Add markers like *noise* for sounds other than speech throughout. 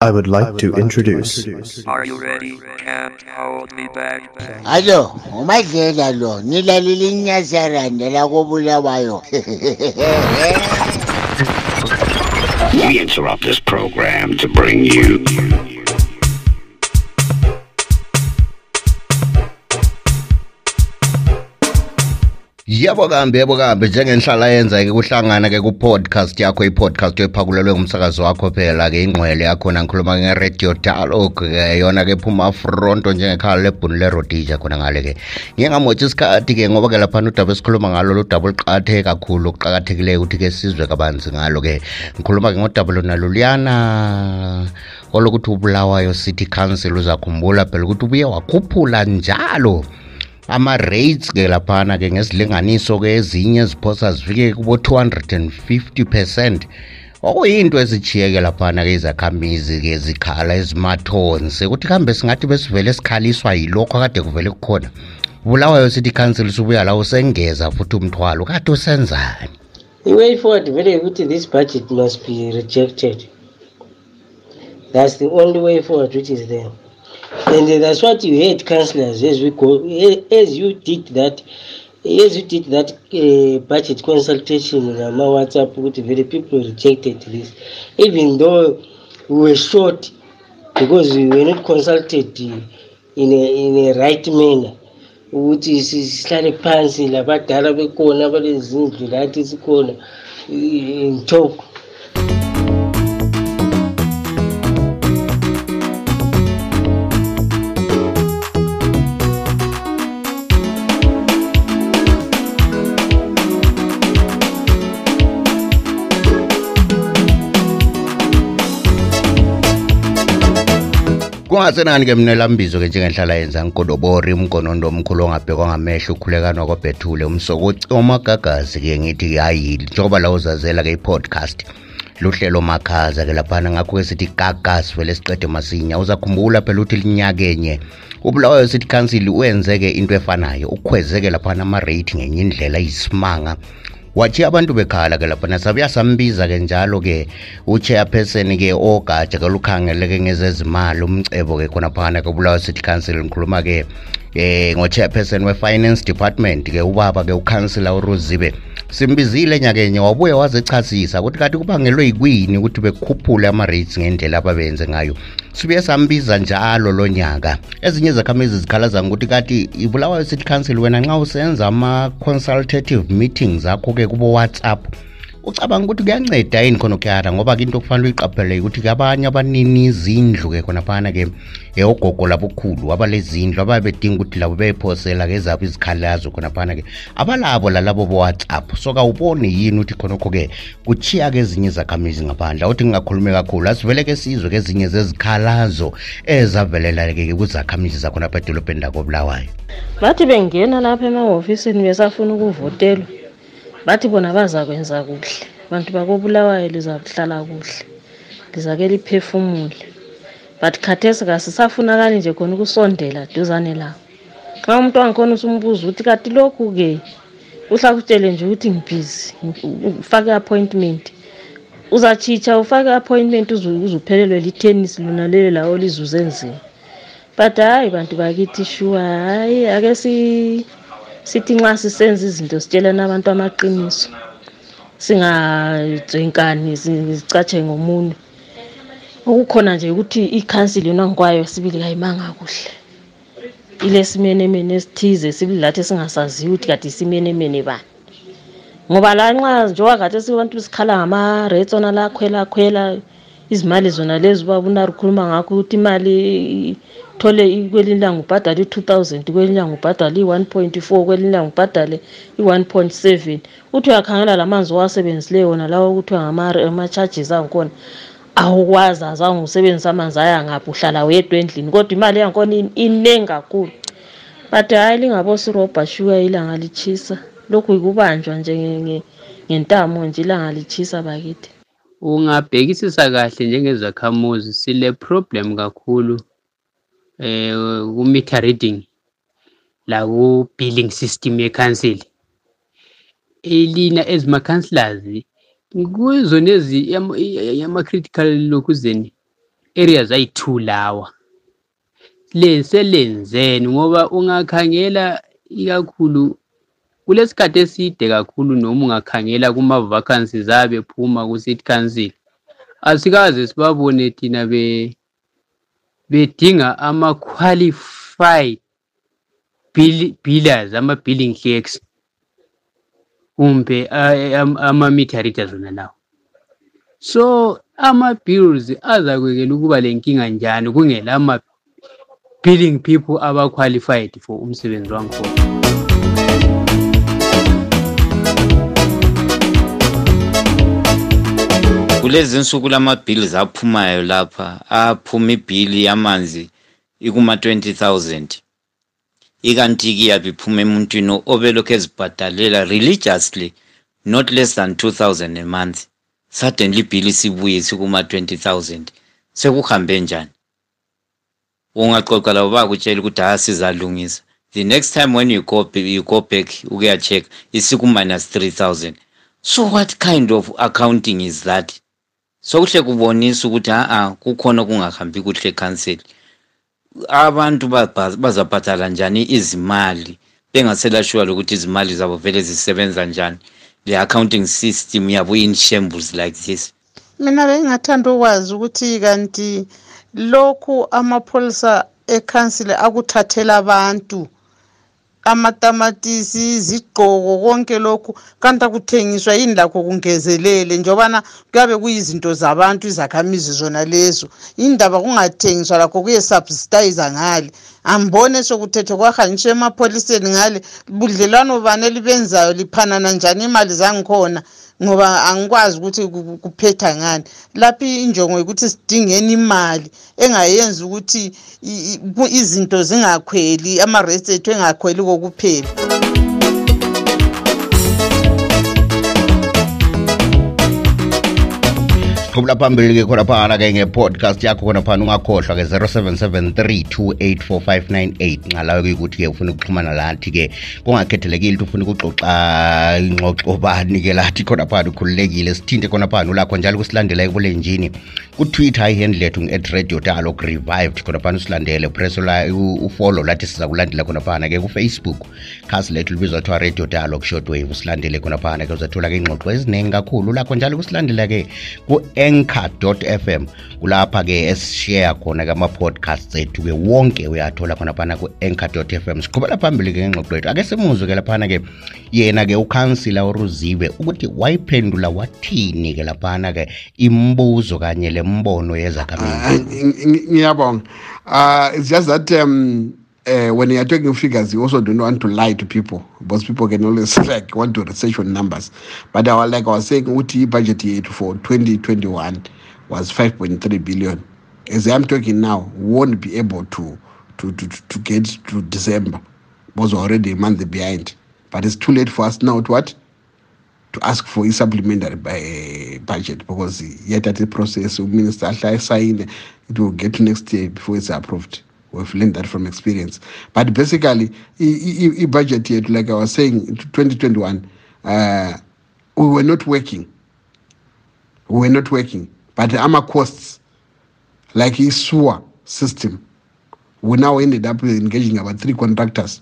I would like to introduce Are you ready? Can't hold me back. Allo, umadlela oh lo, nilalile inyazaranda la kobulawayo. We *laughs* interrupt this program to bring you yebo kambi yebo kambi. Njengenhlala yenza-ke kuhlangana-ke ku-podcast yakho i-podcast oyiphakulelwe ngumsakazi wakho phela-ke ingqwele yakhona ngikhuluma nge-radio dialogue-ke yona-ke phuma fronto njengekhala lebhuni lerodija khona ngale-ke. Ngiye ngamotsha isikhathi-ke ngoba-ke laphana udaba esikhuluma ngalo lo daba oluqakatheke kakhulu okuqakathekileyo ukuthi-ke sizwe kabanzi ngalo-ke. Ngikhuluma-ke ngodaba lona olokuthi ubulawayo city council uzakhumbula phela ukuthi ubuye wakhuphula njalo. Ama-rates ke laphana ke ngesilinganiso ke ezinye ziphosa zifike kubo-250 percent okuyinto ezijiyeke laphana ke izakhamizi ke zikhala ezimathons ukuthi kambe singathi besivele sikhaliswa yilokho akade kuvele kukhona bulawayo city council subuya la usengeza futhi umthwalo kade usenzani The way forward vele ukuthi this budget must be rejected. That's the only way forward which is there. And that's what you heard, councillors, as we go, as you did that, as you did that uh, budget consultation on my WhatsApp, ukuthi vele people rejected this, even though we were short because we were not consulted uh, in a, in a right manner. ukuthi sihlale phansi labadala bekhona balezindlu lathi sikhona in kungasenani ke mina lambizo ke njengenhlala yenza ngigodobori umgonondo omkhulu ongabhekwa ngamehlo ukhulekana kwabhethule umsokoci omagagazi ke ngithi hayi njengoba la uzazela ke i-podcast luhlelo makhaza ke laphana ngakho-ke sithi gagas vele siqede masinya. Uzakhumbula phela ukuthi linyakenye ubulawayo city council wenze-ke into efanayo ukhweze-ke laphana ama-rate ngenye indlela eyisimanga wathi abantu bekhala ke lapha sabuya sambiza-ke njalo-ke uchairperson-ke ogatsha kalukhangeleke ngezezimali umcebo-ke khona phana kobulawa city council ngikhuluma-ke eh ngo-chairperson we-finance department-ke ubaba-ke ukhansila uruzibe simbizile nyakenye wabuye wazechasisa ukuthi kanti kubangelwe yikwini ukuthi bekhuphule ama-rates ngendlela ababenze ngayo. Sibuye sambiza njalo lo nyaka. Ezinye izakhamizi zikhalazanga ukuthi kanti ibulawayo city council wena nxa usenza ama-consultative meetings akho-ke kubo-whatsapp ucabanga ukuthi kuyanceda yini khona ukuyara ngoba-ke into okufanele uyiqaphele ukuthi ke abanye abanini izindlu-ke khona phana ke ogogo labokhulu abalezindlu ababedinga ukuthi labo beyiphosela-ke zabo izikhalazo khonaphana-ke abalabo lalabo bo-whatsapp. So kawubone yini ukuthi khonokho-ke kuchiya-ke ezinye izakhamizi ngaphandle? Awuthi ngingakhulume kakhulu asivele-ke sizwe-ke ezinye zezikhalazo ezavelela-ke kuzakhamizi zakhonapha edolobheni lakobulawayo. Bathi bengena lapha emahhofisini besafuna ukuvotelwa bathi bona bazakwenza kuhle. Bantu bakobulawayo lizakuhlala kuhle. Lizake liphefumule. But khathesi kasisafunakali nje khona ukusondela duzane lawo xa umuntu wangikhona usumbuza ukuthi kanti lokhu-ke uhlakutshele nje ukuthi ngibhizi ufake appointment uzachitsha ufake appointment uzuphelelwe lithenisi lona lelo lawo lizuze nzima. But hhayi bantu bakithi shuwa hhayi ake si sithi nxa sisenza izinto sitshelana abantu amaqiniso singadzwenkani sicatshe ngomunwe. Okukhona nje ukuthi ikhansili yona ngikwayo sibili kayimanga kuhle. Ilesimenemene esithize sibili lathi singasaziyo ukuthi kade isimenemene bani. Ngoba la nxa njengoba kade sibantu sikhala ngama-rates ona la khwela khwela izimali zona lezi ubaba unarikhuluma ngakho ukuthi imali thole kwelinye ilanga ubhadale i-two thousand kwelinye ilanga ubhadale i-one point four kwelinye ilanga ubhadale i-one point seven. Uthi uyakhangela la manzi owasebenzileyo wona lawo kuthiwa ama-charges angikhona awukwazi azange usebenzisa amanzi aya ngaphi uhlala wedwa endlini kodwa imali yangikhona iningi kakhulu. But hhayi lingabosirobha shuya ilanga lichisa lokhu yikubanjwa nje ngentamo nje ilanga lichisa bakithi. Ungabhekisisa kahle njengezakhamuzi sile problem kakhulu eh ku meter reading la ku billing system yeCouncil elina as ma councillors kuzona ezi yama critical lokuzeni areas ayi-two lawa. Le selenzeni ngoba ungakhangela ikakhulu kulesikhathi eside kakhulu noma ungakhangela kuma-vacancies abephuma ku-city council asikaze sibabone thina be bedinga ama-qualified bill- billers ama-billing clerks kumbe ama-meter readers wona lawo. So ama-bills azakwekela ukuba le nkinga njani kungela ama-billing people aba-qualified for umsebenzi wangikhona kulezi nsuku lama-bills aphumayo lapha aphuma ibhili yamanzi ikuma-20,000 ikanti-ke iyabe iphuma emuntwini obelokhu ezibhadalela religiously not less than 2,000 a month. Suddenly ibhili sibuye sikuma-20,000 sekuhambe njani? Ungaxoxa labo bakutshela ukuthi ha sizalungisa. The next time when you go, you go back ukuya-check isiku-minus 3,000 so what kind of accounting is that? Sokuhle kubonisa ukuthi a-a kukhona okungahambi kuhle ekhanseli abantu bazabhatala njani izimali? Bengaselashuwa lokuthi izimali zabo vele zisebenza njani? Le accounting system yabo in shambles like this. Mina bengingathanda ukwazi ukuthi kanti lokhu amapholisa ekhansile akuthathela abantu. Amatamatisi izigqoko konke lokhu. Kanti akuthengiswa yini lakho kungezelele? Njengobana kuyabe kuyizinto zabantu izakhamizi zona lezo. Indaba kungathengiswa lakho kuyesubsidiza ngale. Ambone sokuthethwe kwahanjiswa emapholiseni ngale. Budlelwano bani elibenzayo liphanana njani? Imali zangikhona. Ngoba angikwazi ukuthi ku- ku- kuphetha ngani. Lapha injongo yokuthi sidingeni imali engayenzi ukuthi izinto zingakhweli ama-rates ethu engakhweli kokuphela. Siqhubula phambili-ke khonaphana-ke nge-podcast yakho khonaphana ungakhohlwa ke 0773284598 nqalayo kuyukuthi-ke ufuna ukuxhumana lathi-ke kungakhethelekile ukuthi ufuna ukuxoxa ingxoxo bani-ke lathi khonaphana ukhululekile sithinte khonaphana ulakho njalo kusilandela ebulenjini kutwitter ihandle yethu nge-at radio dialogue revived khonaphana usilandele press ufolo lathi siza kulandela khonaphana-ke kufacebook. Khasi lethu libizwa kuthiwa radio dialogue shortwave usilandele khonaphana-ke uzathola-ke ingxoxo eziningi kakhulu ulakho njalo kusilandela-ke ku-anchor fm kulapha-ke esishare khona-ke ama-podcasts ethu-ke wonke uyathola khonaphana ku-anchor fm siqhubela phambili-ke ngengxoxo yethu. Ake simuzwe-ke laphana-ke yena-ke ukhansila uruziwe ukuthi wayiphendula wathini-ke laphana-ke imibuzo kanye lembono yezakhamizi? Ngiyabonga. Uh it's just that um uh, when you're talking figures you also don't want to lie to people. Because people can always *laughs* like want to research on numbers. But I, was- like i was saying uthi budget for 2021 was 5.3 billion. As i'm talking now won't be able to to to, to get to december. We're already a month behind. But it's too late for us now to what? To ask for a supplementary by, budget. Because yet at the process minister sign it will get next year before it's approved we've learned that from experience. But basically i budget yet like i was saying in 2021 uh, we were not working. We were not working. But ama costs like a sewer system we now ended up engaging about three contractors.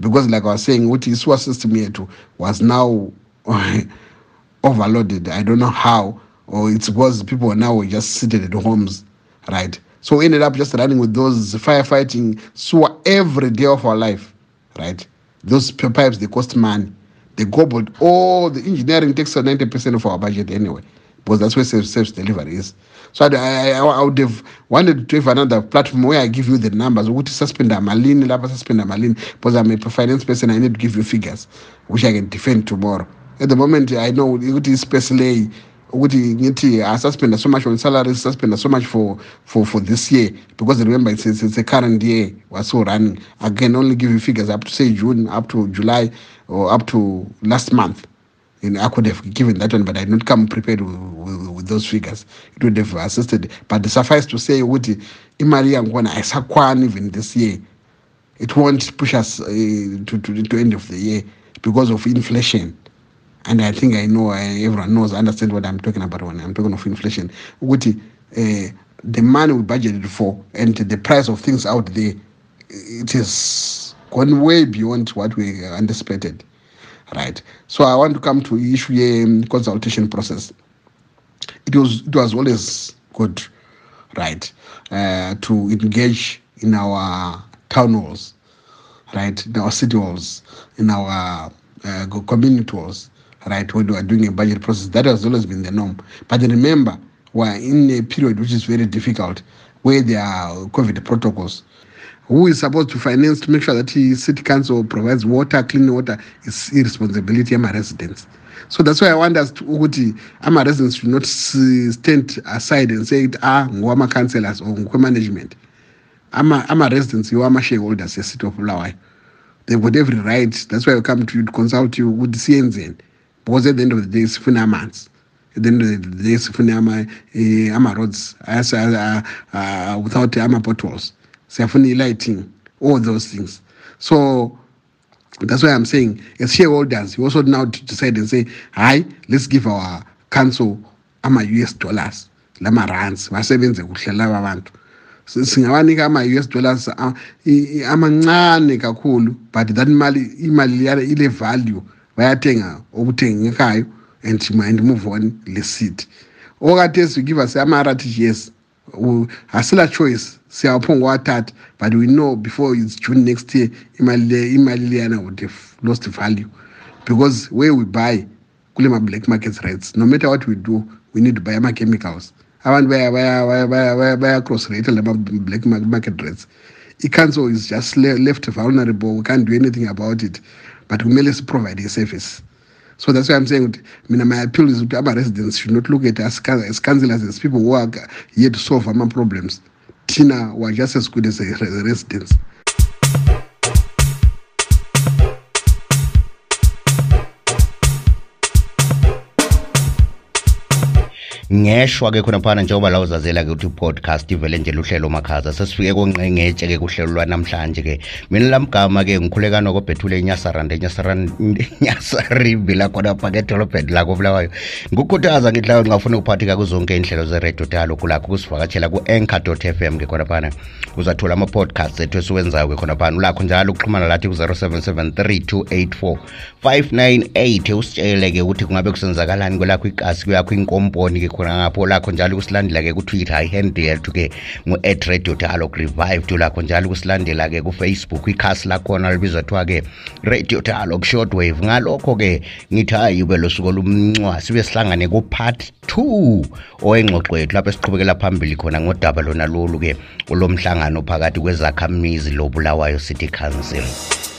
Because like i was saying what is sewer system yethu was now *laughs* overloaded. I don't know how or it's because people now were just seated at homes right so we ended up just running with those firefighting sewer every day of our life right? Those pipes they cost money. They gobbled all the engineering takes up 90% of our budget anyway because that's where self service delivery is. So I, I, I would have wanted to have another platform where I give you the numbers ukuthi suspend amalini lapha suspend amalini because I'm a finance person I need to give you figures which I can defend tomorrow. At the moment I know lay ukuthi ngithi I suspend so much on salary, suspend so much for for for this year because remember it's, it's, it's a current year we're still running I can only give you figures up to say June up to July or up to last month And I could have given that one, but I not come prepared with, with, with those figures. It would have assisted. But suffice to say, ukuthi imali yakhona ayisakwani even this year. It won't push us uh, to, to to end of the year because of inflation. And I think I know uh, everyone knows, understand what I'm talking about when I'm talking of inflation. Ukuthi uh, the money we budgeted for and the price of things out there, it has gone way beyond what we anticipated, right? So I want to come to issue a um, consultation process. It was it was always good, right, uh, to engage in our town halls, right, in our city halls, in our uh, community halls, right, when we are doing a budget process. That has always been the norm. But remember, we're in a period which is very difficult, where there are COVID protocols. Who is supposed to finance to make sure that the city council provides water, clean water, is irresponsibility of my residents. So that's why I want us to ukuthi ama residents should not stand aside and say ah ngowama councillors or ngokwe management. Ama ama residents you ama shareholders yes city of Bulawayo. They've got every right. That's why I come to you to consult you with the CNZ. Because at the end of the day sifuna amanzi. At the end of the day sifuna ama eh, uh, uh, without ama potholes. Siyafuna lighting all those things. So that's why I'm saying, as shareholders, we also now to decide and say, hi, let's give our council ama US dollars, lama rands, basebenze kuhle laba bantu. Si- Singabanika ama US dollars amancane kakhulu, but that mali imali ile value bayathenga okuthengekayo and and move on le seat. Okade give us ama RTGS u- asila choice. Siyaphonga wathatha but we know before it's june next year imali imali leyana would have lost value. Because where we buy kule ma-black market rates no matter what we do we need to buy ama-chemicals. Abantu baya- baya- baya- baya- baya- baya-cross rate lama-black ma- market rates. I-council is just left vulnerable. We can't do anything about it but kumele siprovide i-service so that's why I'm saying ukuthi mina my appeal is ukuthi ama-residents should not look at us as councillors as people who are here to solve ama-problems thina we're just as good as the residents ngeshwa-ke khonaphana njengoba la uzazela-ke ukuthi i-podcast ivele nje luhlelo makhaza sesifike konqengetshe-ke kuhlelo lwanamhlanje-ke mina lamgama-ke ngikhulekana kobhethule enyasarande. Enyasaribi *laughs* lakhona phaka edolobheni lako bulawayo ngikukhuthaza ngidlayo ngingafuna ukuphathika kuzonke inhlelo zeredio dialogue lakho kusivakatshela ku-anchor m ke khonaphana uzathola ama-podcast ethu esiwenzayo-ke khonaphana ulakho njalo ukuxhumana lathi ku-0773 284 598 usitshele-ke ukuthi kungabe kusenzakalani kwelakho ikasi kuyakho inkomponi-ke khona ngapho lakho njalo kusilandela-ke kutwitter ihande yethu-ke ngu-at radio dialogue revived ulakho njalo kusilandela-ke kufacebook. Ikhasi lakhona libizwa kuthiwa-ke radio dialogue shortwave ngalokho-ke ngithi hayi ube losuku olumncwa sibe sihlangane ku-part 2 owengxoxo yethu lapho esiqhubekela phambili khona ngodaba lona lolu-ke olomhlangano phakathi kwezakhamizi lobulawayo city council.